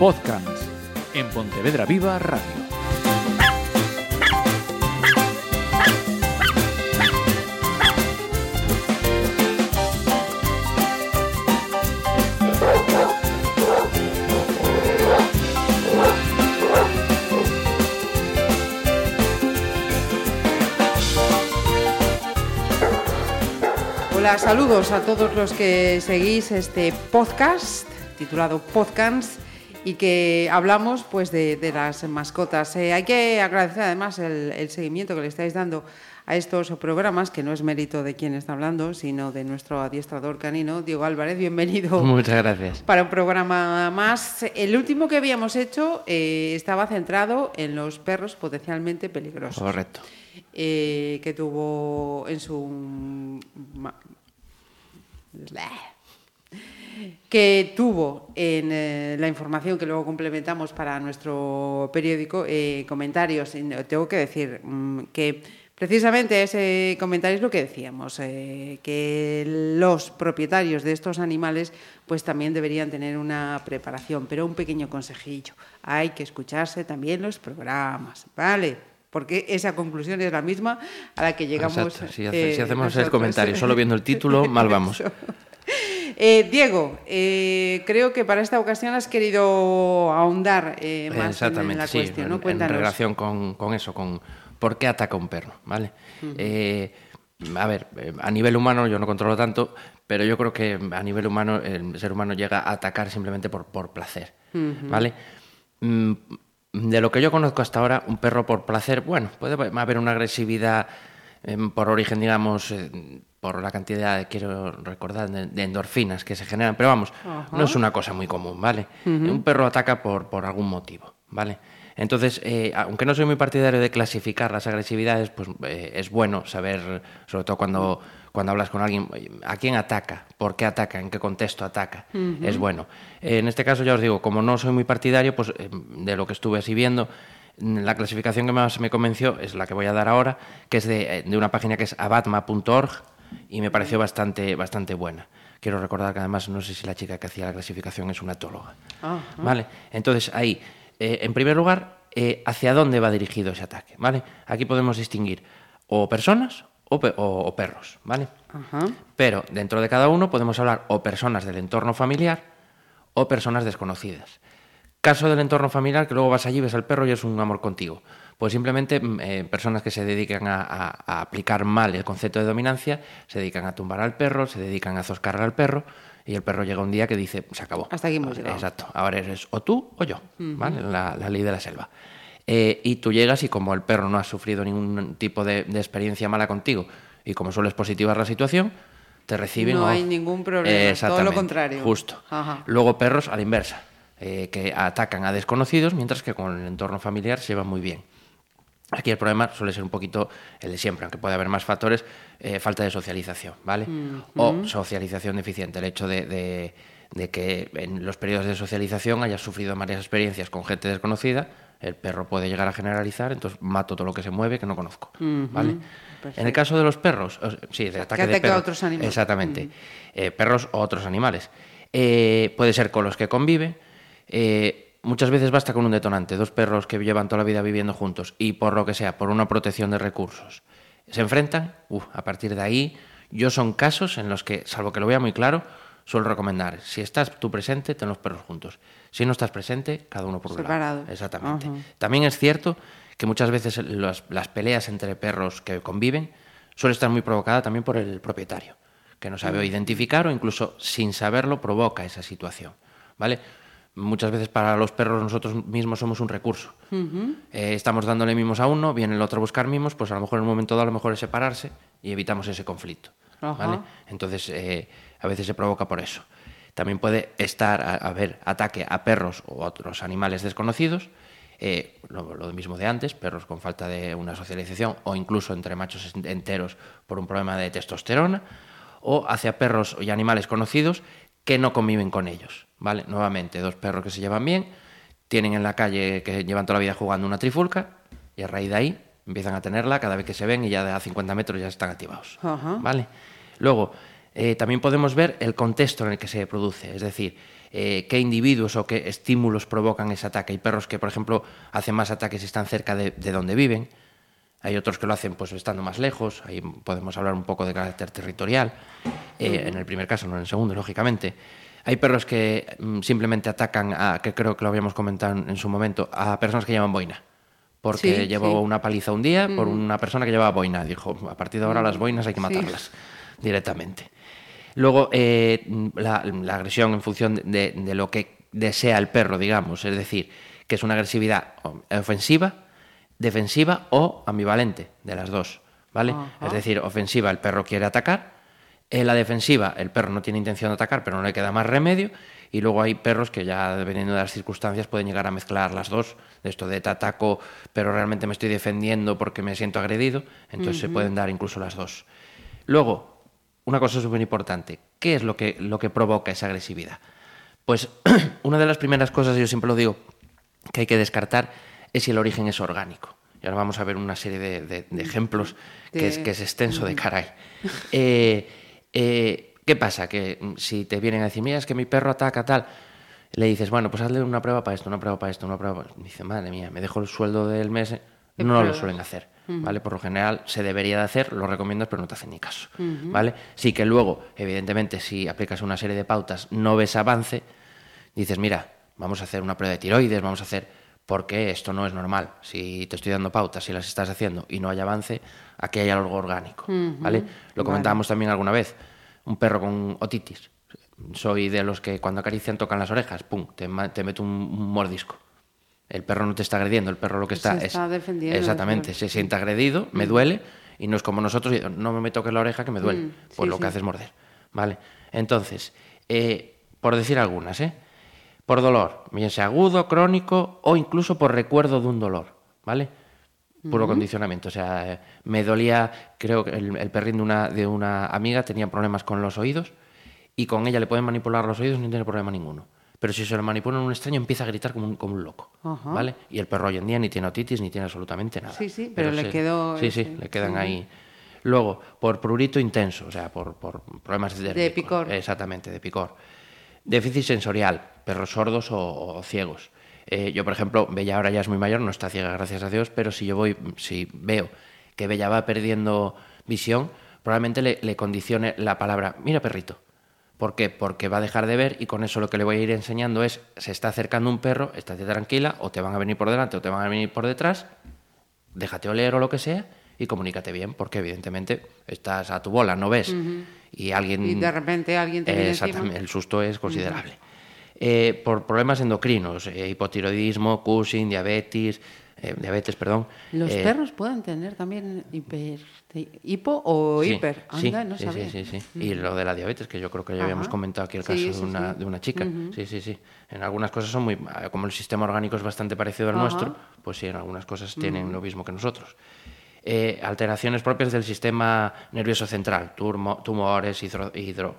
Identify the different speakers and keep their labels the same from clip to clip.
Speaker 1: Podcast en Pontevedra Viva Radio.
Speaker 2: Hola, saludos a todos los que seguís este podcast titulado Podcast y que hablamos pues de, de las mascotas. Eh, hay que agradecer además el, el, seguimiento que le estáis dando a estos programas, que no es mérito de quien está hablando, sino de nuestro adiestrador canino, Diego Álvarez. Bienvenido.
Speaker 3: Muchas gracias.
Speaker 2: Para un programa más. El último que habíamos hecho eh, estaba centrado en los perros potencialmente peligrosos.
Speaker 3: Correcto.
Speaker 2: Eh, que tuvo en su que tuvo en eh, la información que luego complementamos para nuestro periódico eh, comentarios. Tengo que decir mm, que precisamente ese comentario es lo que decíamos, eh, que los propietarios de estos animales pues también deberían tener una preparación, pero un pequeño consejillo, hay que escucharse también los programas, ¿vale? porque esa conclusión es la misma a la que llegamos.
Speaker 3: Exacto. Si, hace, eh, si hacemos nosotros. el comentario solo viendo el título, mal vamos.
Speaker 2: Eh, Diego, eh, creo que para esta ocasión has querido ahondar eh, más en la
Speaker 3: sí,
Speaker 2: cuestión, ¿no?
Speaker 3: En, en relación con, con, eso, con por qué ataca un perro, ¿vale? Uh -huh. a ver, a nivel humano yo no controlo tanto, pero yo creo que a nivel humano el ser humano llega a atacar simplemente por, por placer, uh -huh. ¿vale? Mm, de lo que yo conozco hasta ahora, un perro por placer, bueno, puede haber una agresividad eh, por origen, digamos, por la cantidad, quiero recordar, de, endorfinas que se generan, pero vamos, no es una cosa muy común, ¿vale? Uh -huh. Un perro ataca por, por algún motivo, ¿vale? Entonces, eh, aunque no soy muy partidario de clasificar las agresividades, pues eh, es bueno saber, sobre todo cuando, cuando hablas con alguien, a quién ataca, por qué ataca, en qué contexto ataca. Uh -huh. Es bueno. Eh, en este caso, ya os digo, como no soy muy partidario, pues eh, de lo que estuve así viendo, la clasificación que más me convenció es la que voy a dar ahora, que es de, de una página que es abatma.org y me pareció bastante, bastante buena. Quiero recordar que además, no sé si la chica que hacía la clasificación es una etóloga. -huh. ¿Vale? Entonces, ahí eh, en primer lugar, eh, hacia dónde va dirigido ese ataque, ¿vale? Aquí podemos distinguir o personas o, pe o, o perros, ¿vale? Pero dentro de cada uno podemos hablar o personas del entorno familiar o personas desconocidas. Caso del entorno familiar, que luego vas allí, ves al perro y es un amor contigo. Pues simplemente eh, personas que se dedican a, a, a aplicar mal el concepto de dominancia, se dedican a tumbar al perro, se dedican a zoscar al perro, y el perro llega un día que dice, se acabó.
Speaker 2: Hasta aquí hemos llegado.
Speaker 3: Exacto. Ahora eres o tú o yo, uh -huh. ¿vale? La, la, ley de la selva. Eh, y tú llegas y como el perro no ha sufrido ningún tipo de, de, experiencia mala contigo y como sueles positivar la situación, te reciben...
Speaker 2: No hay ningún problema, todo lo contrario.
Speaker 3: Justo. Ajá. Luego perros a la inversa, eh, que atacan a desconocidos mientras que con el entorno familiar se llevan muy bien. Aquí el problema suele ser un poquito el de siempre, aunque puede haber más factores, eh, falta de socialización, ¿vale? Mm -hmm. O socialización deficiente, el hecho de, de, de, que en los periodos de socialización hayas sufrido varias experiencias con gente desconocida, el perro puede llegar a generalizar, entonces mato todo lo que se mueve que no conozco, mm -hmm. ¿vale? Perfecto. En el caso de los perros, sí, de ataque
Speaker 2: que
Speaker 3: de perros,
Speaker 2: a otros animales.
Speaker 3: Exactamente, mm -hmm. eh, perros o otros animales. Eh, puede ser con los que convive, eh, muchas veces basta con un detonante, dos perros que llevan toda la vida viviendo juntos y por lo que sea, por una protección de recursos, se enfrentan, uf, a partir de ahí, yo son casos en los que, salvo que lo vea muy claro, suelo recomendar, si estás tú presente, ten los perros juntos. Si no estás presente, cada uno por
Speaker 2: Separado.
Speaker 3: un lado. Exactamente. Uh -huh. También es cierto que muchas veces las, las peleas entre perros que conviven suele estar muy provocada también por el propietario, que no sabe uh -huh. identificar o incluso sin saberlo provoca esa situación. ¿Vale? Muchas veces para los perros nosotros mismos somos un recurso. Uh -huh. eh, estamos dándole mimos a uno, viene el otro a buscar mimos, pues a lo mejor en un momento dado a lo mejor es separarse y evitamos ese conflicto. Uh -huh. ¿vale? Entonces, eh, a veces se provoca por eso. También puede estar, a, a ver, ataque a perros o a otros animales desconocidos, eh, lo, lo, mismo de antes, perros con falta de una socialización o incluso entre machos enteros por un problema de testosterona, o hacia perros y animales conocidos que no conviven con ellos. ¿vale? Nuevamente, dos perros que se llevan bien, tienen en la calle que llevan toda la vida jugando una trifulca y a raíz de ahí empiezan a tenerla cada vez que se ven y ya a 50 metros ya están activados. ¿Vale? Luego, eh, también podemos ver el contexto en el que se produce, es decir, eh, qué individuos o qué estímulos provocan ese ataque. Hay perros que, por ejemplo, hacen más ataques si están cerca de, donde viven, hay otros que lo hacen pues estando más lejos, ahí podemos hablar un poco de carácter territorial, eh, en el primer caso, no en el segundo, lógicamente. Hay perros que mm, simplemente atacan, a, que creo que lo habíamos comentado en, su momento, a personas que llevan boina. Porque llevó una paliza un día por una persona que llevaba boina. Dijo, a partir de ahora las boinas hay que matarlas directamente. Luego, eh, la, agresión en función de, lo que desea el perro, digamos, es decir, que es una agresividad ofensiva, defensiva o ambivalente, de las dos, ¿vale? Es decir, ofensiva, el perro quiere atacar, en la defensiva, el perro no tiene intención de atacar, pero no le queda más remedio, y luego hay perros que ya, dependiendo de las circunstancias, pueden llegar a mezclar las dos, de esto de te ataco, pero realmente me estoy defendiendo porque me siento agredido, entonces se pueden dar incluso las dos. Luego, una cosa súper importante. ¿Qué es lo que, lo que provoca esa agresividad? Pues una de las primeras cosas, yo siempre lo digo, que hay que descartar es si el origen es orgánico. Y ahora vamos a ver una serie de, ejemplos que, es, que es extenso de caray. Eh, eh, ¿Qué pasa? Que mm, si te vienen a decir, mira, es que mi perro ataca tal, le dices, bueno, pues hazle una prueba para esto, una prueba para esto, una prueba para... Dice, madre mía, me dejo el sueldo del mes. No lo suelen hacer. ¿vale? Por lo general se debería de hacer, lo recomiendas, pero no te hacen ni caso, ¿vale? Sí que luego, evidentemente, si aplicas una serie de pautas, no ves avance, dices, mira, vamos a hacer una prueba de tiroides, vamos a hacer, porque esto no es normal. Si te estoy dando pautas, si las estás haciendo y no hay avance, aquí hay algo orgánico, ¿vale? Lo comentábamos también alguna vez, un perro con otitis. Soy de los que cuando acarician tocan las orejas, pum, te, te meto un mordisco el perro no te está agrediendo, el perro lo que está,
Speaker 2: se está
Speaker 3: es
Speaker 2: defendiendo.
Speaker 3: Exactamente, se siente agredido, me duele y no es como nosotros, no me toques la oreja que me duele, mm, pues lo que hace es morder, ¿vale? Entonces, eh, por decir algunas, ¿eh? Por dolor, bien sea agudo, crónico o incluso por recuerdo de un dolor, ¿vale? Puro condicionamiento, o sea, me dolía, creo que el, el perrín de una, de una amiga tenía problemas con los oídos y con ella le pueden manipular los oídos y no tiene problema ninguno pero si se lo manipulan un extraño empieza a gritar como un, como un loco, ¿vale? Y el perro hoy en día ni tiene otitis ni tiene absolutamente nada.
Speaker 2: Sí, sí, pero, le quedó...
Speaker 3: Sí, sí, le quedan ahí... Luego, por prurito intenso, o sea, por, por problemas de...
Speaker 2: De picor.
Speaker 3: Exactamente, de picor. Déficit sensorial, perros sordos o, ciegos. Eh, yo, por ejemplo, Bella ahora ya es muy mayor, no está ciega, gracias a Dios, pero si yo voy, si veo que Bella va perdiendo visión, probablemente le, le condicione la palabra, mira perrito, ¿Por qué? Porque va a dejar de ver y con eso lo que le voy a ir enseñando es, se está acercando un perro, estate tranquila, o te van a venir por delante o te van a venir por detrás, déjate oler o lo que sea y comunícate bien, porque evidentemente estás a tu bola, no ves. Y alguien...
Speaker 2: Y de repente alguien te viene
Speaker 3: Exactamente, el susto es considerable. Eh, por problemas endocrinos, eh, hipotiroidismo, Cushing, diabetes, eh, diabetes, perdón.
Speaker 2: ¿Los eh, perros pueden tener también hiper, hipo o hiper?
Speaker 3: sí, no sí, sí, sí, Y lo de la diabetes, que yo creo que ya habíamos comentado aquí el caso de, una, de una chica. Sí, sí, sí. En algunas cosas son muy... Como el sistema orgánico es bastante parecido al nuestro, pues sí, en algunas cosas tienen lo mismo que nosotros. Eh, alteraciones propias del sistema nervioso central, tumores hidro,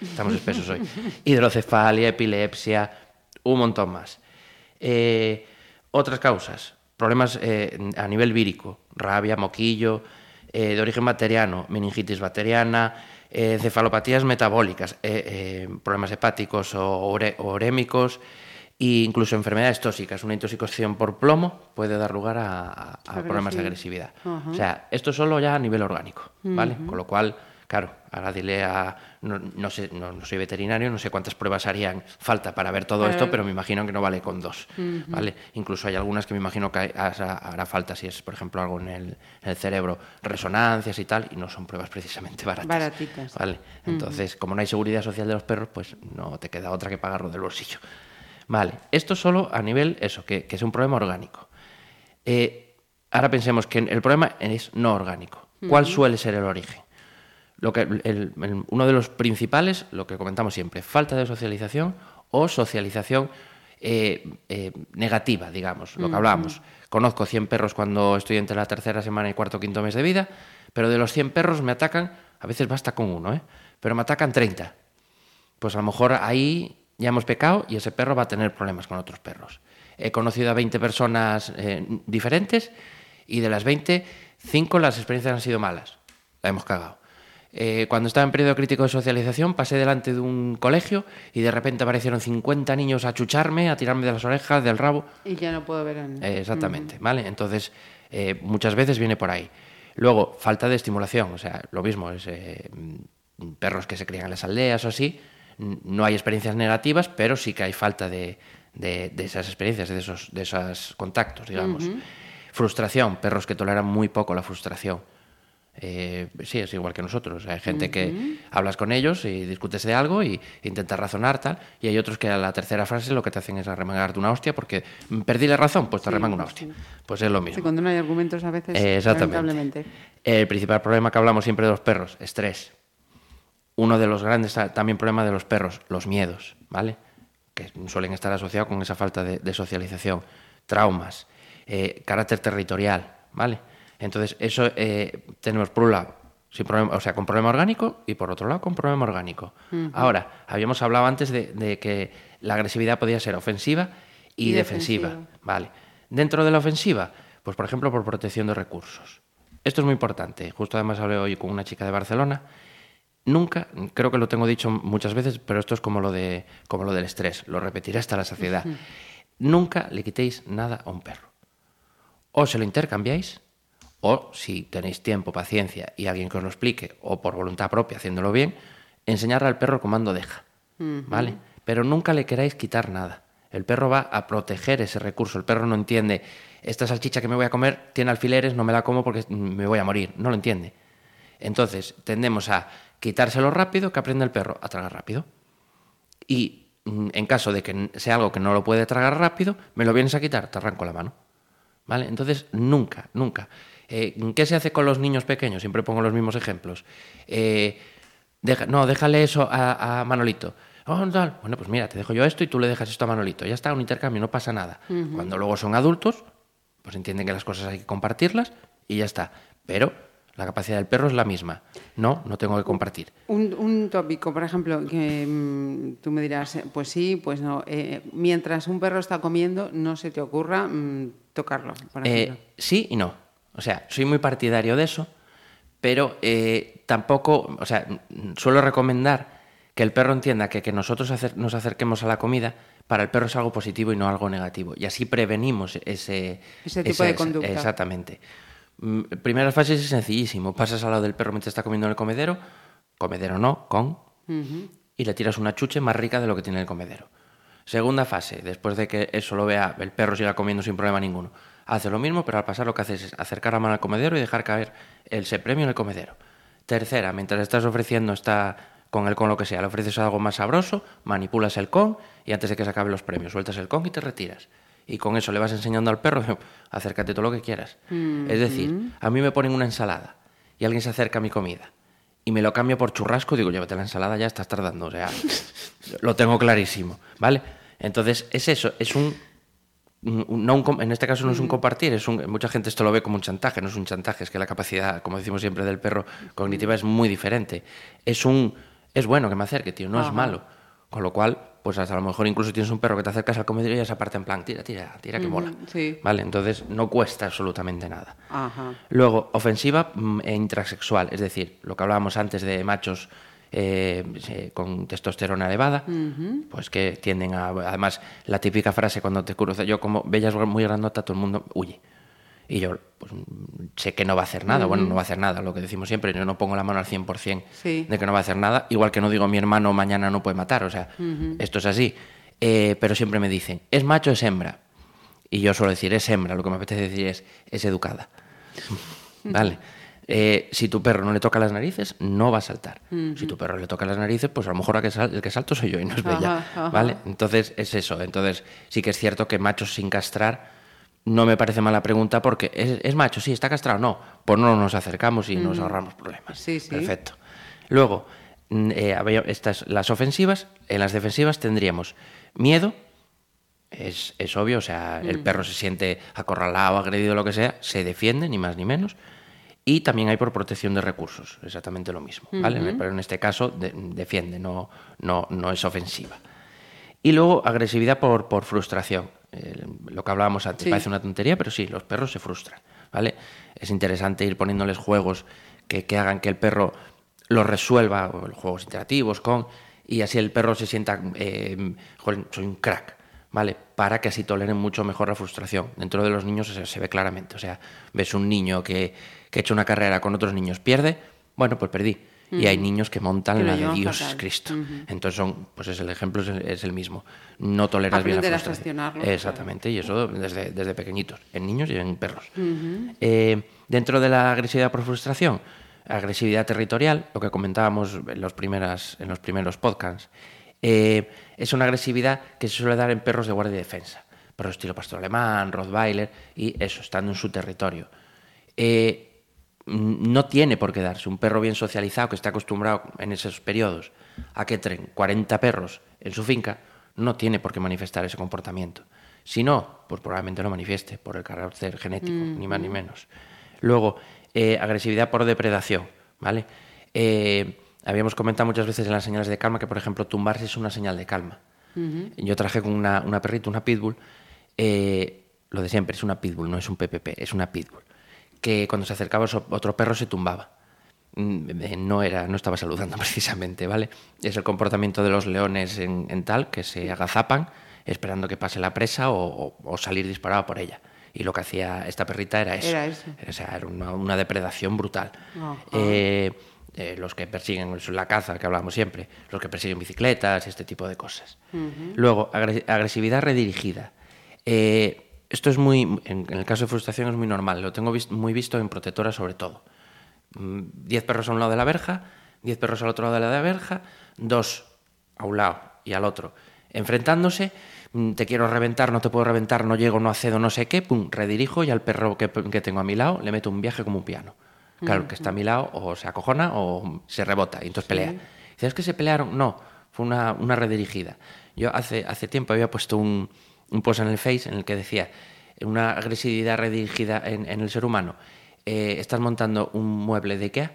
Speaker 3: estamos espesos hoy, hidrocefalia, epilepsia, un montón más. otras causas, problemas eh, a nivel vírico, rabia, moquillo, eh, de origen bacteriano, meningitis bacteriana, eh, cefalopatías metabólicas, problemas hepáticos o, urémicos e incluso enfermedades tóxicas. Una intoxicación por plomo puede dar lugar a, problemas de agresividad. O sea, esto solo ya a nivel orgánico, ¿vale? Con lo cual Claro, ahora dile a. No, sé, no, soy veterinario, no sé cuántas pruebas harían falta para ver todo esto, pero me imagino que no vale con dos. ¿vale? Incluso hay algunas que me imagino que hará falta, si es, por ejemplo, algo en el, cerebro, resonancias y tal, y no son pruebas precisamente baratas.
Speaker 2: Baratitas.
Speaker 3: ¿vale? Entonces, como no hay seguridad social de los perros, pues no te queda otra que pagarlo del bolsillo. Vale, esto solo a nivel, eso, que, es un problema orgánico. Eh, ahora pensemos que el problema es no orgánico. ¿Cuál suele ser el origen? Lo que, uno de los principales, lo que comentamos siempre, falta de socialización o socialización eh, eh, negativa, digamos, lo que hablamos. Conozco 100 perros cuando estoy entre la tercera semana y cuarto o quinto mes de vida, pero de los 100 perros me atacan, a veces basta con uno, ¿eh? pero me atacan 30. Pues a lo mejor ahí ya hemos pecado y ese perro va a tener problemas con otros perros. He conocido a 20 personas diferentes y de las 20, 5 las experiencias han sido malas. La hemos cagado. eh, cuando estaba en periodo crítico de socialización, pasé delante de un colegio y de repente aparecieron 50 niños a chucharme, a tirarme de las orejas, del rabo.
Speaker 2: Y ya no puedo ver a
Speaker 3: Eh, exactamente, ¿vale? Entonces, eh, muchas veces viene por ahí. Luego, falta de estimulación, o sea, lo mismo, es eh, mm, perros que se crían en las aldeas o así, no hay experiencias negativas, pero sí que hay falta de, de- de esas experiencias, de esos, de esos contactos, digamos. Frustración, perros que toleran muy poco la frustración. Eh, sí, es igual que nosotros. Hay gente que hablas con ellos y discutes de algo y intentas razonar tal, y hay otros que a la tercera frase lo que te hacen es arremangarte una hostia porque "Mm, perdí la razón, pues te arremango una hostia. Pues es lo mismo.
Speaker 2: Sí, cuando no hay argumentos a veces,
Speaker 3: Eh, exactamente.
Speaker 2: lamentablemente.
Speaker 3: El principal problema que hablamos siempre de los perros, estrés. Uno de los grandes ta- también problemas de los perros, los miedos, ¿vale? Que suelen estar asociados con esa falta de, de socialización, traumas, eh, carácter territorial, ¿vale? Entonces, eso eh, tenemos por un lado, sin problema, o sea, con problema orgánico y por otro lado con problema orgánico. Ahora, habíamos hablado antes de, de que la agresividad podía ser ofensiva y,
Speaker 2: Y
Speaker 3: defensiva.
Speaker 2: defensiva.
Speaker 3: Vale. Dentro de la ofensiva, pues por ejemplo por protección de recursos. Esto es muy importante. Justo además hablé hoy con una chica de Barcelona. Nunca, creo que lo tengo dicho muchas veces, pero esto es como lo, de, como lo del estrés. Lo repetiré hasta la saciedad. Nunca le quitéis nada a un perro. O se lo intercambiáis, o si tenéis tiempo, paciencia y alguien que os lo explique, o por voluntad propia, haciéndolo bien, enseñarle al perro el comando deja. ¿Vale? Pero nunca le queráis quitar nada. El perro va a proteger ese recurso. El perro no entiende, esta salchicha que me voy a comer tiene alfileres, no me la como porque me voy a morir. No lo entiende. Entonces, tendemos a quitárselo rápido, que aprenda el perro a tragar rápido. Y mm, en caso de que sea algo que no lo puede tragar rápido, me lo vienes a quitar, te arranco la mano. ¿Vale? Entonces, nunca, nunca. Eh, ¿Qué se hace con los niños pequeños? Siempre pongo los mismos ejemplos. Eh, deja- no, déjale eso a, a Manolito. Oh. Bueno, pues mira, te dejo yo esto y tú le dejas esto a Manolito. Ya está, un intercambio, no pasa nada. Cuando luego son adultos, pues entienden que las cosas hay que compartirlas y ya está. Pero la capacidad del perro es la misma. No, no tengo que compartir.
Speaker 2: Un, un tópico, por ejemplo, que mm, tú me dirás, eh, pues sí, pues no. eh, mientras un perro está comiendo, no se te ocurra mm, tocarlo, por
Speaker 3: Eh, sí y no. O sea, soy muy partidario de eso, pero eh, tampoco, o sea, mm, suelo recomendar que el perro entienda que, que nosotros acer- nos acerquemos a la comida para el perro es algo positivo y no algo negativo. Y así prevenimos ese,
Speaker 2: Ese tipo de conducta.
Speaker 3: Exactamente. Mm, Primera fase es sencillísimo. Pasas al lado del perro mientras está comiendo en el comedero, comedero no, con, y le tiras una chuche más rica de lo que tiene el comedero. Segunda fase, después de que eso lo vea, el perro siga comiendo sin problema ninguno. Hace lo mismo, pero al pasar lo que haces es acercar la mano al comedero y dejar caer el se premio en el comedero. Tercera, mientras le estás ofreciendo está con el con lo que sea, le ofreces algo más sabroso, manipulas el con y antes de que se acaben los premios, sueltas el con y te retiras. Y con eso le vas enseñando al perro, acércate todo lo que quieras. Es decir, a mí me ponen una ensalada y alguien se acerca a mi comida y me lo cambio por churrasco, digo, llévate la ensalada, ya estás tardando. O sea, lo tengo clarísimo, ¿vale? Entonces, es eso, es un... un- no un en este caso no es un compartir, es un, mucha gente esto lo ve como un chantaje, no es un chantaje, es que la capacidad, como decimos siempre, del perro cognitiva es muy diferente. Es un, es bueno que me acerque, tío, no es malo. Con lo cual, pues hasta a lo mejor incluso tienes un perro que te acercas al comedero y ya se aparta en plan, tira, tira, tira, que mola.
Speaker 2: sí.
Speaker 3: Vale, entonces no cuesta absolutamente nada.
Speaker 2: Ajá.
Speaker 3: Luego, ofensiva mm, e intrasexual, es decir, lo que hablábamos antes de machos eh, eh, con testosterona elevada, pues que tienden a... Además, la típica frase cuando te cruza, yo como bellas muy grandota, todo el mundo huye. Y yo pues, sé que no va a hacer nada, bueno, no va a hacer nada, lo que decimos siempre, yo no pongo la mano al 100%
Speaker 2: Sí.
Speaker 3: de que no va a hacer nada, igual que no digo mi hermano mañana no puede matar, o sea, esto es así. Eh, pero siempre me dicen, ¿es macho o es hembra? Y yo suelo decir, es hembra, lo que me apetece decir es, es educada. Vale. Eh, si tu perro no le toca las narices, no va a saltar. Si tu perro le toca las narices, pues a lo mejor el que salto soy yo y no es Bella.
Speaker 2: Ajá.
Speaker 3: ¿Vale? Entonces es eso. Entonces sí que es cierto que machos sin castrar no me parece mala pregunta porque ¿es, es macho? Sí, está castrado. No, pues no nos acercamos y nos ahorramos problemas.
Speaker 2: Sí, sí.
Speaker 3: Perfecto. Luego, mm, eh, estas, las ofensivas. En las defensivas tendríamos miedo, es, es obvio, o sea, el perro se siente acorralado, agredido, lo que sea, se defiende, ni más ni menos. Y también hay por protección de recursos, exactamente lo mismo, ¿vale? Pero en este caso de- defiende, no, no, no es ofensiva. Y luego agresividad por, por frustración. Eh, lo que hablábamos antes,
Speaker 2: Sí.
Speaker 3: parece una tontería, pero sí, los perros se frustran, ¿vale? Es interesante ir poniéndoles juegos que, que hagan que el perro lo resuelva, o juegos interactivos, con, y así el perro se sienta, eh, joder, soy un crack, ¿vale? Para que así toleren mucho mejor la frustración. Dentro de los niños se, se ve claramente, o sea, ves un niño que, que ha hecho una carrera con otros niños, pierde, bueno, pues perdí. Y hay niños que montan
Speaker 2: Que
Speaker 3: la de Dios
Speaker 2: fatal.
Speaker 3: Cristo. Entonces son, pues es el ejemplo es el, es el mismo. No toleras bien la
Speaker 2: Aprender a
Speaker 3: frustración. Exactamente, y eso desde, desde pequeñitos, en niños y en perros. Eh, dentro de la agresividad por frustración, agresividad territorial, lo que comentábamos en los, primeras, en los primeros podcasts, eh, es una agresividad que se suele dar en perros de guardia y defensa. Perros estilo pastor alemán, Rottweiler, y eso, estando en su territorio. Eh, no tiene por qué darse un perro bien socializado que está acostumbrado en esos periodos a que entren 40 perros en su finca, no tiene por qué manifestar ese comportamiento. Si no, pues probablemente lo manifieste por el carácter genético, ni más ni menos. Luego, eh, agresividad por depredación, ¿vale? Eh, habíamos comentado muchas veces en las señales de calma que, por ejemplo, tumbarse es una señal de calma. Yo traje con una, una perrita, una pitbull, eh, lo de siempre, es una pitbull, no es un PPP, es una pitbull, que cuando se acercaba otro perro se tumbaba. Mm, eh, No, era, no estaba saludando precisamente, ¿vale? Es el comportamiento de los leones en, en tal, que se agazapan esperando que pase la presa o, salir disparado por ella. Y lo que hacía esta perrita era eso.
Speaker 2: Era eso.
Speaker 3: O sea, era una, una depredación brutal. Eh, eh, los que persiguen la caza, que hablamos siempre, los que persiguen bicicletas, este tipo de cosas. Luego, agre- agresividad redirigida. Eh, esto es muy, en, en el caso de frustración es muy normal, lo tengo muy visto en protectoras sobre todo. Mm, Diez perros a un lado de la verja, diez perros al otro lado de la verja, dos a un lado y al otro, enfrentándose, mm, te quiero reventar, no te puedo reventar, no llego, no accedo, no sé qué, pum, redirijo y al perro que, que tengo a mi lado le meto un viaje como un piano. Claro, que está a mi lado o se acojona o se rebota y entonces pelea. Dices, ¿es que se pelearon? No, fue una, una redirigida. Yo hace, hace tiempo había puesto un, un post en el Face en el que decía una agresividad redirigida en, en el ser humano. Eh, estás montando un mueble de Ikea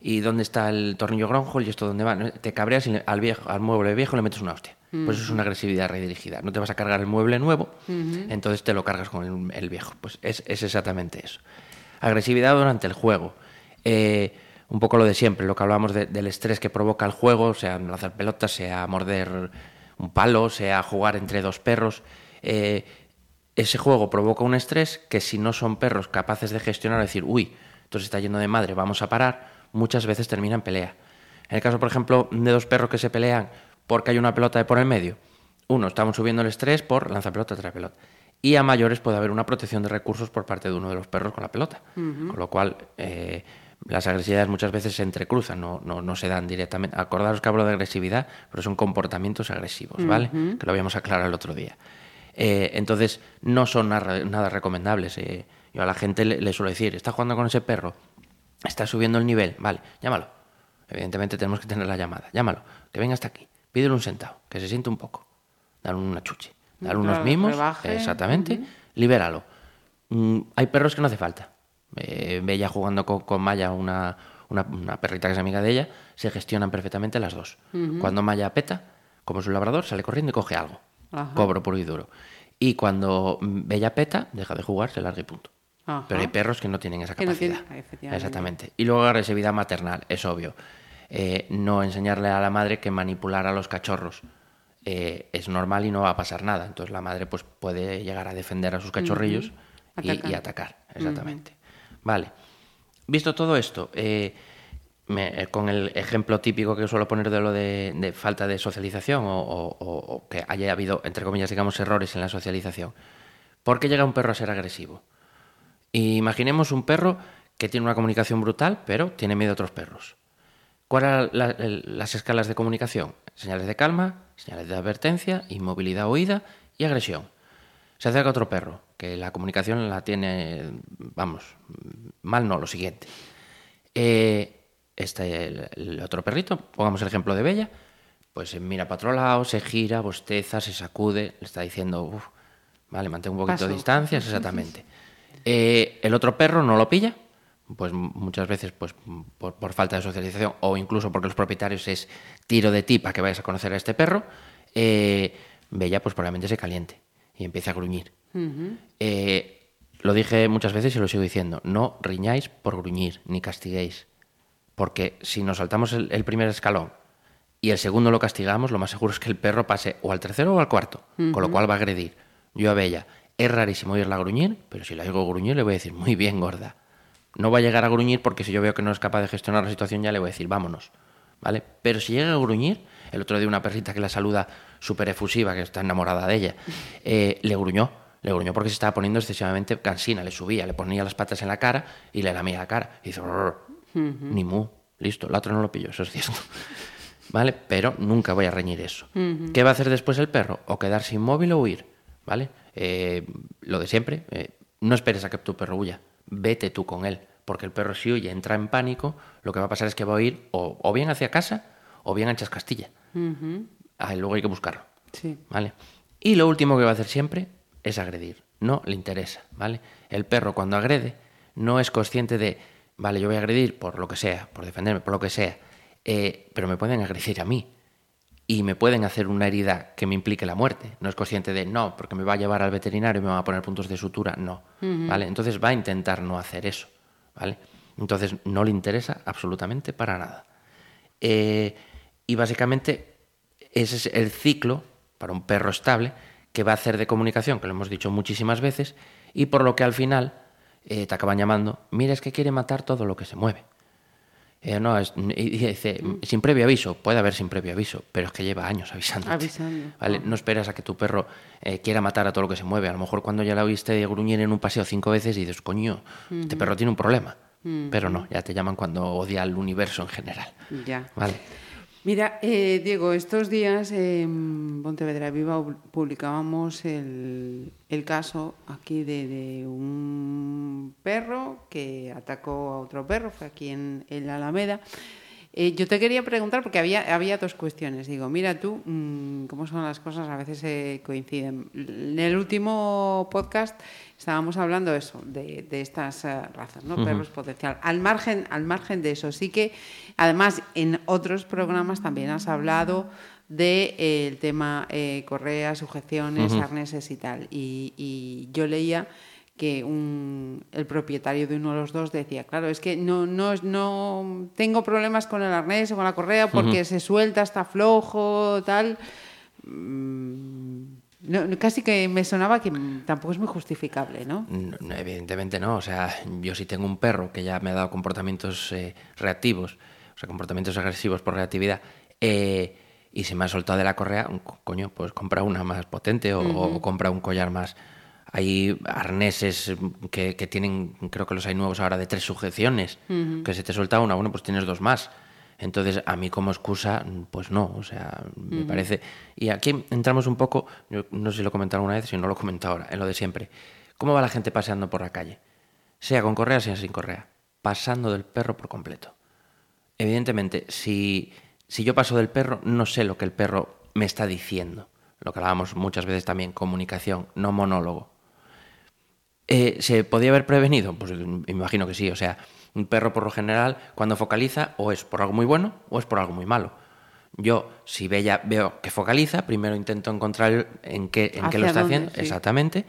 Speaker 3: y dónde está el tornillo Gronholm y esto dónde va. Te cabreas y al, viejo, al mueble viejo le metes una hostia. Pues eso es una agresividad redirigida. No te vas a cargar el mueble nuevo, entonces te lo cargas con el, el viejo. Pues es, es exactamente eso. Agresividad durante el juego. Eh, un poco lo de siempre, lo que hablábamos de- del estrés que provoca el juego, sea lanzar pelotas, sea morder un palo, sea jugar entre dos perros. Eh, ese juego provoca un estrés que si no son perros capaces de gestionar, decir, uy, entonces está yendo de madre, vamos a parar, muchas veces termina en pelea. En el caso, por ejemplo, de dos perros que se pelean porque hay una pelota de por el medio, uno, estamos subiendo el estrés por lanzar pelota tras pelota. Y a mayores puede haber una protección de recursos por parte de uno de los perros con la pelota. Con lo cual, eh, las agresividades muchas veces se entrecruzan, no, no, no se dan directamente. Acordaros que hablo de agresividad, pero son comportamientos agresivos, ¿vale? Que lo habíamos aclarado el otro día. Eh, entonces, no son nada, nada recomendables. eh. Yo a la gente le, le suelo decir, está jugando con ese perro, está subiendo el nivel, vale, llámalo. Evidentemente tenemos que tener la llamada, llámalo, que venga hasta aquí, pídele un sentado, que se siente un poco, dale una chuche, dale unos mimos,
Speaker 2: rebaje,
Speaker 3: exactamente, libéralo. Mm, hay perros que no hace falta. Eh, Bella jugando con, con Maya, una, una, una perrita que es amiga de ella, se gestionan perfectamente las dos. Cuando Maya peta, como es un labrador, sale corriendo y coge algo.
Speaker 2: Ajá.
Speaker 3: Cobro puro y duro. Y cuando Bella peta, deja de jugar, se larga y punto.
Speaker 2: Ajá.
Speaker 3: Pero hay perros que no tienen esa
Speaker 2: no
Speaker 3: capacidad. Exactamente. Y luego agresividad maternal, es obvio. Eh, no enseñarle a la madre que manipular a los cachorros eh, es normal y no va a pasar nada. Entonces la madre pues, puede llegar a defender a sus cachorrillos
Speaker 2: Atacar.
Speaker 3: y atacar. Exactamente. Vale. Visto todo esto, eh, me- eh, con el ejemplo típico que suelo poner de lo de, falta de socialización o, que haya habido, entre comillas, digamos, errores en la socialización. ¿Por qué llega un perro a ser agresivo? Imaginemos un perro que tiene una comunicación brutal, pero tiene miedo a otros perros. ¿Cuáles eran las escalas de comunicación? Señales de calma, señales de advertencia, inmovilidad oída y agresión. Se acerca otro perro, que la comunicación la tiene, vamos, mal no, lo siguiente. Eh, este, el, el otro perrito, pongamos el ejemplo de Bella, pues se mira para otro lado, se gira, bosteza, se sacude, le está diciendo, "Uf, vale, mantén un poquito
Speaker 2: Paso.
Speaker 3: de distancia, exactamente. Eh, el otro perro no lo pilla, pues muchas veces pues por, por falta de socialización o incluso porque los propietarios es tiro de ti para que vayas a conocer a este perro, eh, Bella pues probablemente se caliente y empiece a gruñir. Eh, lo dije muchas veces y lo sigo diciendo, no riñáis por gruñir, ni castiguéis. Porque si nos saltamos el, el primer escalón y el segundo lo castigamos, lo más seguro es que el perro pase o al tercero o al cuarto, con lo cual va a agredir. Yo a Bella, es rarísimo oírla gruñir, pero si la oigo gruñir le voy a decir, muy bien, gorda. No va a llegar a gruñir porque si yo veo que no es capaz de gestionar la situación ya le voy a decir, vámonos. ¿Vale? Pero si llega a gruñir, el otro día una perrita que la saluda súper efusiva, que está enamorada de ella, eh, le gruñó. Le gruñó porque se estaba poniendo excesivamente cansina, le subía, le ponía las patas en la cara y le lamía la cara. Y dice, ni mu, listo, el otro no lo pilló, eso es cierto. ¿Vale? Pero nunca voy a reñir eso. ¿Qué va a hacer después el perro? O quedarse inmóvil o huir. ¿Vale? Eh, lo de siempre, eh, no esperes a que tu perro huya, vete tú con él. Porque el perro si huye, entra en pánico, lo que va a pasar es que va a ir o, o bien hacia casa o bien a Chascastilla. Ah, luego hay que buscarlo.
Speaker 2: Sí.
Speaker 3: ¿Vale? Y lo último que va a hacer siempre es agredir. No le interesa, ¿vale? El perro cuando agrede no es consciente de, vale, yo voy a agredir por lo que sea, por defenderme, por lo que sea, eh, pero me pueden agredir a mí y me pueden hacer una herida que me implique la muerte. No es consciente de, no, porque me va a llevar al veterinario y me va a poner puntos de sutura, no, ¿vale? Entonces va a intentar no hacer eso, ¿vale? Entonces no le interesa absolutamente para nada. Eh, y básicamente ese es el ciclo para un perro estable que va a hacer de comunicación, que lo hemos dicho muchísimas veces, y por lo que al final eh, te acaban llamando, mira, es que quiere matar todo lo que se mueve. Eh, no, es- y dice, sin previo aviso, puede haber sin previo aviso, pero es que lleva años avisándote.
Speaker 2: Avisando.
Speaker 3: ¿vale? No esperas a que tu perro eh, quiera matar a todo lo que se mueve. A lo mejor cuando ya la oíste gruñir en un paseo cinco veces y dices, coño, este perro tiene un problema. Pero no, ya te llaman cuando odia al universo en general.
Speaker 2: Ya.
Speaker 3: ¿Vale?
Speaker 2: Mira, eh, Diego, estos días en Pontevedra Viva pu- publicábamos el, caso aquí de, de un perro que atacó a otro perro, fue aquí en, en la Alameda. Eh, yo te quería preguntar, porque había, había dos cuestiones. Digo, mira tú, mm, cómo son las cosas, a veces eh, coinciden. En el último podcast estábamos hablando eso, de, de estas eh, razas, ¿no? Perros potencial. Al margen, al margen de eso, sí que, además, en otros programas también has hablado del de, eh, tema eh, correas, sujeciones, arneses y tal. Y, y yo leía que un, el propietario de uno de los dos decía, claro, es que no, no, no tengo problemas con el arnés o con la correa porque se suelta, está flojo, tal. Mm, no, casi que me sonaba que tampoco es muy justificable, ¿no?
Speaker 3: Evidentemente no. O sea, yo si tengo un perro que ya me ha dado comportamientos eh, reactivos, o sea, comportamientos agresivos por reactividad, eh, y se me ha soltado de la correa, co- coño, pues compra una más potente o, o compra un collar más. Hay arneses que, que tienen, creo que los hay nuevos ahora, de tres sujeciones, que se te suelta una, bueno, pues tienes dos más. Entonces, a mí como excusa, pues no, o sea, me parece... Y aquí entramos un poco, yo no sé si lo he comentado alguna vez, si no lo comento ahora, en lo de siempre. ¿Cómo va la gente paseando por la calle? Sea con correa, sea sin correa. Pasando del perro por completo. Evidentemente, si, si yo paso del perro, no sé lo que el perro me está diciendo. Lo que hablábamos muchas veces también, comunicación, no monólogo. Eh, ¿Se podía haber prevenido? Pues me imagino que sí. O sea, un perro por lo general, cuando focaliza, o es por algo muy bueno o es por algo muy malo. Yo, si Bella veo que focaliza, primero intento encontrar en qué, en qué lo
Speaker 2: ¿Hacia
Speaker 3: está
Speaker 2: dónde?
Speaker 3: haciendo,
Speaker 2: Sí.
Speaker 3: exactamente,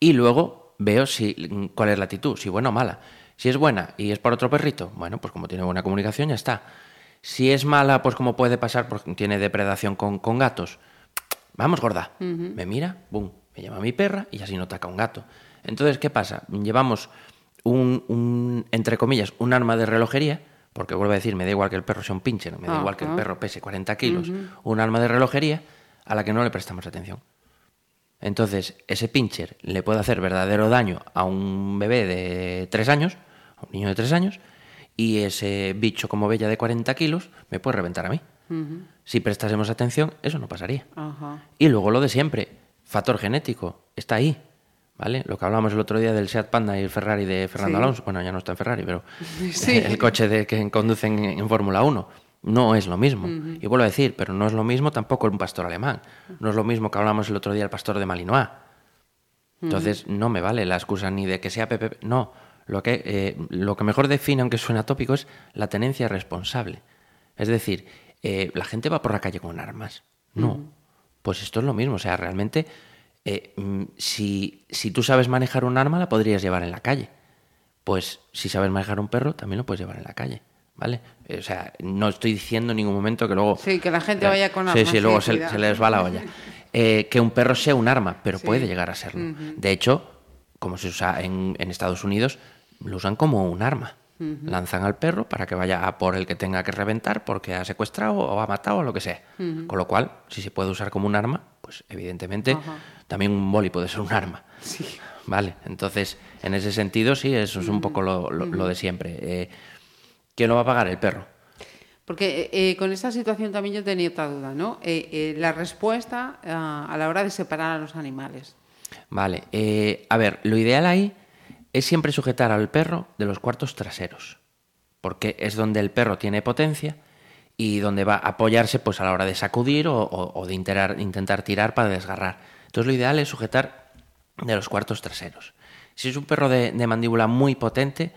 Speaker 3: y luego veo si cuál es la actitud, si buena o mala. Si es buena y es por otro perrito, bueno, pues como tiene buena comunicación, ya está. Si es mala, pues como puede pasar, porque tiene depredación con, con gatos. Vamos, gorda. Me mira, boom, me llama mi perra y así no ataca un gato. Entonces, ¿qué pasa? Llevamos un, un, entre comillas, un arma de relojería, porque vuelvo a decir, me da igual que el perro sea un pincher, me da igual que el perro pese 40 kilos, un arma de relojería a la que no le prestamos atención. Entonces, ese pincher le puede hacer verdadero daño a un bebé de 3 años, a un niño de 3 años, y ese bicho como bella de 40 kilos me puede reventar a mí. Si prestásemos atención, eso no pasaría. Y luego lo de siempre, factor genético, está ahí. ¿Vale? Lo que hablábamos el otro día del Seat Panda y el Ferrari de Fernando
Speaker 2: Sí.
Speaker 3: Alonso. Bueno, ya no está en Ferrari, pero
Speaker 2: Sí.
Speaker 3: el coche de que conducen en, en Fórmula 1. No es lo mismo. Y vuelvo a decir, pero no es lo mismo tampoco un pastor alemán. No es lo mismo que hablamos el otro día el pastor de Malinois. Entonces, no me vale la excusa ni de que sea Pepe. No, lo que, eh, lo que mejor define, aunque suena tópico, es la tenencia responsable. Es decir, eh, la gente va por la calle con armas. No. Pues esto es lo mismo. O sea, realmente, eh, mm, si, si tú sabes manejar un arma, la podrías llevar en la calle. Pues si sabes manejar un perro, también lo puedes llevar en la calle. ¿vale? Eh, O sea, no estoy diciendo en ningún momento que luego...
Speaker 2: Sí, que la gente vaya con armas,
Speaker 3: sí,
Speaker 2: sí,
Speaker 3: luego se, se les va la olla. Eh, que un perro sea un arma, pero puede llegar a serlo. De hecho, como se usa en, en Estados Unidos, lo usan como un arma. Lanzan al perro para que vaya a por el que tenga que reventar porque ha secuestrado o ha matado o lo que sea. Con lo cual, si se puede usar como un arma, pues evidentemente. También un boli puede ser un arma. Vale, entonces, en ese sentido, sí, eso es un poco lo, lo- lo de siempre. Eh, ¿Quién lo va a pagar? El perro.
Speaker 2: Porque eh, con esta situación también yo tenía otra duda, ¿no? Eh, eh, la respuesta ah, a la hora de separar a los animales.
Speaker 3: Vale, eh, a ver, lo ideal ahí es siempre sujetar al perro de los cuartos traseros, porque es donde el perro tiene potencia y donde va a apoyarse pues a la hora de sacudir o, o- o de intentar tirar para desgarrar. Entonces lo ideal es sujetar de los cuartos traseros. Si es un perro de, de mandíbula muy potente,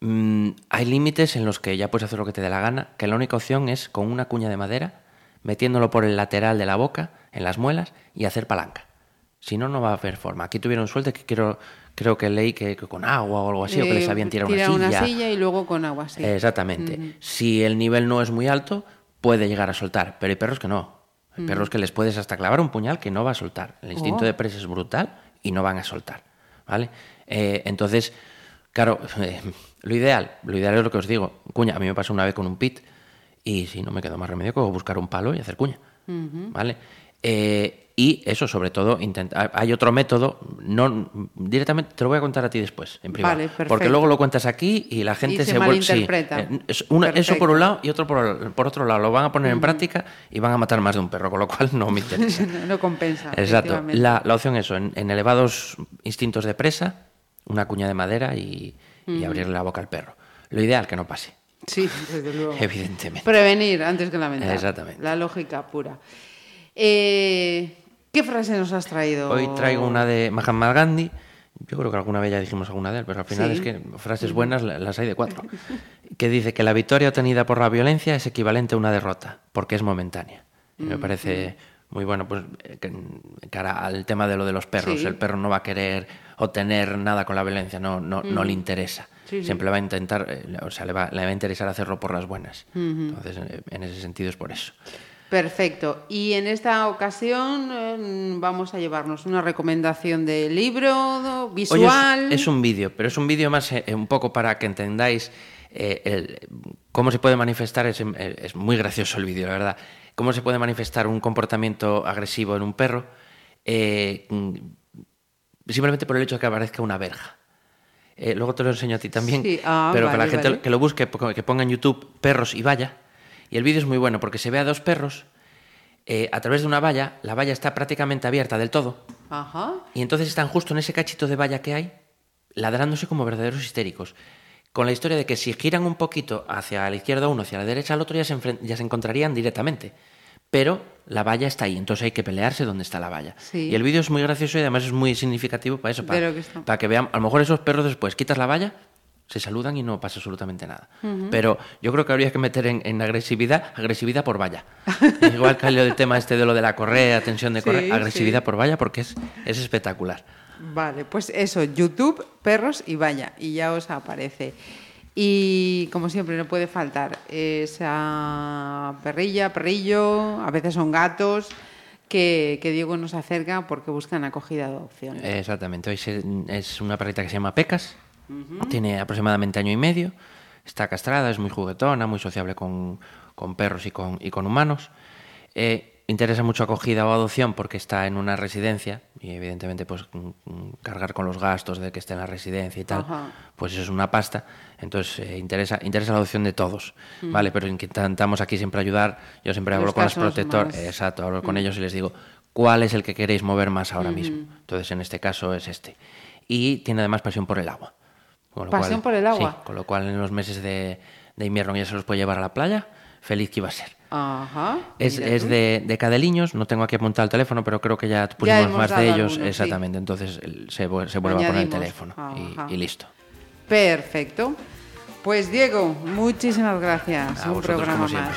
Speaker 3: mm, hay límites en los que ya puedes hacer lo que te dé la gana, que la única opción es con una cuña de madera, metiéndolo por el lateral de la boca, en las muelas, y hacer palanca. Si no, no va a haber forma. Aquí tuvieron suerte que quiero, creo que leí que, que con agua o algo así, o que les
Speaker 2: Eh,
Speaker 3: habían tirado
Speaker 2: tirar
Speaker 3: una
Speaker 2: una
Speaker 3: silla.
Speaker 2: silla y luego con agua, sí.
Speaker 3: Exactamente. Si el nivel no es muy alto, puede llegar a soltar, pero hay perros que no. Hay perros que les puedes hasta clavar un puñal que no va a soltar. El instinto
Speaker 2: Oh.
Speaker 3: de presa es brutal y no van a soltar. ¿Vale? Eh, entonces, claro, eh, lo ideal, lo ideal es lo que os digo. Cuña, a mí me pasó una vez con un pit y si no me quedó más remedio que buscar un palo y hacer cuña. ¿Vale? Eh, y eso, sobre todo, intenta- hay otro método, no directamente te lo voy a contar a ti después, en privado.
Speaker 2: Vale,
Speaker 3: porque luego lo cuentas aquí y la gente
Speaker 2: se
Speaker 3: se, vuelve. sí, eh, es una- eso por un lado y otro por, por otro lado. Lo van a poner en práctica y van a matar más de un perro, con lo cual no me interesa.
Speaker 2: no, no compensa.
Speaker 3: Exacto. La, la opción es eso, en, en elevados instintos de presa, una cuña de madera y, y abrirle la boca al perro. Lo ideal que no pase,
Speaker 2: Sí, desde luego.
Speaker 3: evidentemente.
Speaker 2: Prevenir antes que lamentar.
Speaker 3: Exactamente.
Speaker 2: La lógica pura. Eh, ¿Qué frase nos has traído?
Speaker 3: Hoy traigo una de Mahatma Gandhi. Yo creo que alguna vez ya dijimos alguna de él, pero al final
Speaker 2: Sí.
Speaker 3: es que frases buenas la- las hay de cuatro. Que dice que la victoria obtenida por la violencia es equivalente a una derrota, porque es momentánea. Y me parece muy bueno, pues, cara al tema de lo de los perros.
Speaker 2: Sí.
Speaker 3: El perro no va a querer obtener nada con la violencia, no, no, no le interesa.
Speaker 2: Sí.
Speaker 3: Siempre va a intentar, eh, o sea, le va, le va a interesar hacerlo por las buenas. Entonces, eh, en ese sentido es por eso.
Speaker 2: Perfecto. Y en esta ocasión eh, vamos a llevarnos una recomendación de libro visual.
Speaker 3: es, es un vídeo, pero es un vídeo más eh, un poco para que entendáis eh, el- cómo se puede manifestar. Es, es muy gracioso el vídeo, la verdad. Cómo se puede manifestar un comportamiento agresivo en un perro mm, simplemente por el hecho de que aparezca una verja. Luego te lo enseño a ti también,
Speaker 2: Sí, ah,
Speaker 3: pero
Speaker 2: vale,
Speaker 3: la gente
Speaker 2: vale.
Speaker 3: que lo busque, que ponga en YouTube perros y valla. Y el vídeo es muy bueno porque se ve a dos perros eh, a través de una valla. La valla está prácticamente abierta del todo.
Speaker 2: Ajá.
Speaker 3: Y entonces están justo en ese cachito de valla que hay, ladrándose como verdaderos histéricos. Con la historia de que si giran un poquito hacia la izquierda uno, hacia la derecha al otro, ya se, ya se encontrarían directamente. Pero la valla está ahí, entonces hay que pelearse donde está la valla.
Speaker 2: Sí.
Speaker 3: Y el vídeo es muy gracioso y además es muy significativo para eso, para,
Speaker 2: que está.
Speaker 3: para que vean, a lo mejor esos perros después quitas la valla, se saludan y no pasa absolutamente nada. Pero yo creo que habría que meter en, en agresividad, agresividad por valla. Igual que el tema este de lo de la correa, tensión de
Speaker 2: Sí,
Speaker 3: correa, agresividad
Speaker 2: sí.
Speaker 3: por valla porque es, es espectacular.
Speaker 2: Vale, pues eso, YouTube, perros y vaya, y ya os aparece. Y como siempre, no puede faltar esa perrilla, perrillo, a veces son gatos, que, que Diego nos acerca porque buscan acogida de adopción.
Speaker 3: Exactamente. Hoy se- es una perrita que se llama Pecas. Tiene aproximadamente año y medio. Está castrada, es muy juguetona, muy sociable con, con perros y con, y con humanos. Eh, interesa mucho acogida o adopción porque está en una residencia y evidentemente pues mm, mm, cargar con los gastos de que esté en la residencia y tal, pues eso es una pasta. Entonces eh, interesa, interesa la adopción de todos, ¿vale? Pero intentamos aquí siempre ayudar. Yo siempre hablo
Speaker 2: Los
Speaker 3: con los protectores, exacto, hablo con ellos y les digo cuál es el que queréis mover más ahora mismo. Entonces en este caso es este. Y tiene además pasión por el agua.
Speaker 2: ¿Pasión por el agua?
Speaker 3: Sí, con lo cual en los meses de, de invierno ya se los puede llevar a la playa, feliz que iba a ser.
Speaker 2: Ajá.
Speaker 3: Es, es de, de Cadeliños, no tengo aquí apuntado el teléfono, pero creo que ya pusimos más de ellos.
Speaker 2: sí.
Speaker 3: exactamente, entonces se, se vuelve a poner el teléfono y- listo.
Speaker 2: Perfecto. Pues Diego, muchísimas gracias.
Speaker 3: A
Speaker 2: Un
Speaker 3: vosotros,
Speaker 2: programa más.